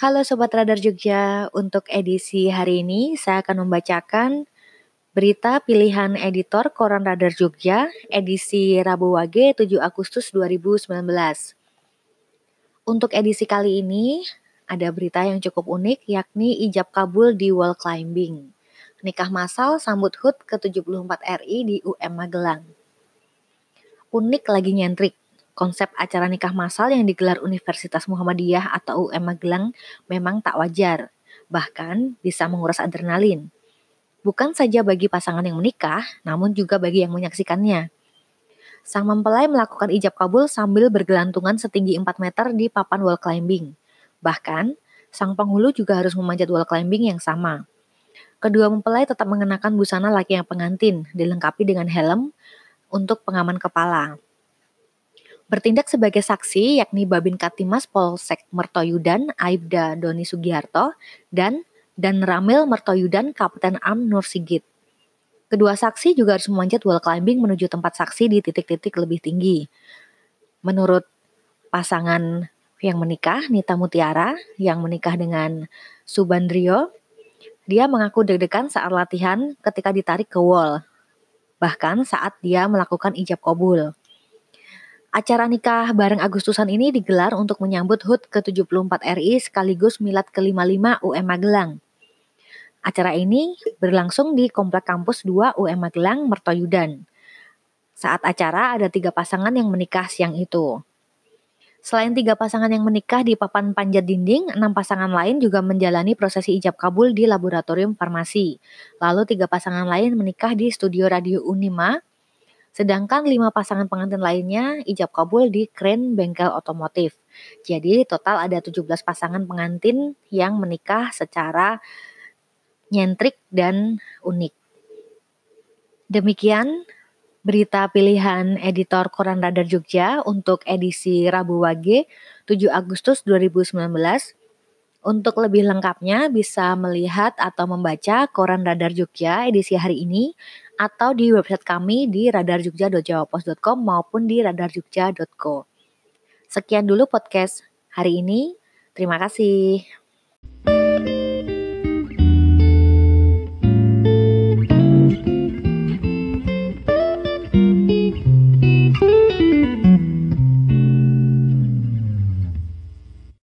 Halo Sobat Radar Jogja, untuk edisi hari ini saya akan membacakan berita pilihan editor Koran Radar Jogja edisi Rabu Wage 7 Agustus 2019. Untuk edisi kali ini ada berita yang cukup unik yakni ijab kabul di wall climbing. Nikah massal sambut HUT ke-74 RI di UM Magelang. Unik lagi nyentrik konsep acara nikah massal yang digelar Universitas Muhammadiyah atau UM Magelang memang tak wajar, bahkan bisa menguras adrenalin. Bukan saja bagi pasangan yang menikah, namun juga bagi yang menyaksikannya. Sang mempelai melakukan ijab kabul sambil bergelantungan setinggi 4 meter di papan wall climbing. Bahkan, sang penghulu juga harus memanjat wall climbing yang sama. Kedua mempelai tetap mengenakan busana laki yang pengantin, dilengkapi dengan helm untuk pengaman kepala. Bertindak sebagai saksi yakni Babin Katimas Polsek Mertoyudan Aibda Doni Sugiharto dan dan Ramil Mertoyudan Kapten Am Nur Sigit. Kedua saksi juga harus memanjat wall climbing menuju tempat saksi di titik-titik lebih tinggi. Menurut pasangan yang menikah, Nita Mutiara, yang menikah dengan Subandrio, dia mengaku deg-degan saat latihan ketika ditarik ke wall. Bahkan saat dia melakukan ijab kabul. Acara nikah bareng Agustusan ini digelar untuk menyambut HUT ke-74 RI sekaligus milad ke-55 UM Magelang. Acara ini berlangsung di Komplek Kampus 2 UM Magelang, Mertoyudan. Saat acara ada tiga pasangan yang menikah siang itu. Selain tiga pasangan yang menikah di papan panjat dinding, enam pasangan lain juga menjalani prosesi ijab kabul di laboratorium farmasi. Lalu tiga pasangan lain menikah di studio radio Unima Sedangkan lima pasangan pengantin lainnya ijab kabul di kren bengkel otomotif. Jadi total ada 17 pasangan pengantin yang menikah secara nyentrik dan unik. Demikian berita pilihan editor Koran Radar Jogja untuk edisi Rabu Wage 7 Agustus 2019. Untuk lebih lengkapnya bisa melihat atau membaca Koran Radar Jogja edisi hari ini atau di website kami di radarjogja.jawapos.com maupun di radarjogja.co. Sekian dulu podcast hari ini. Terima kasih.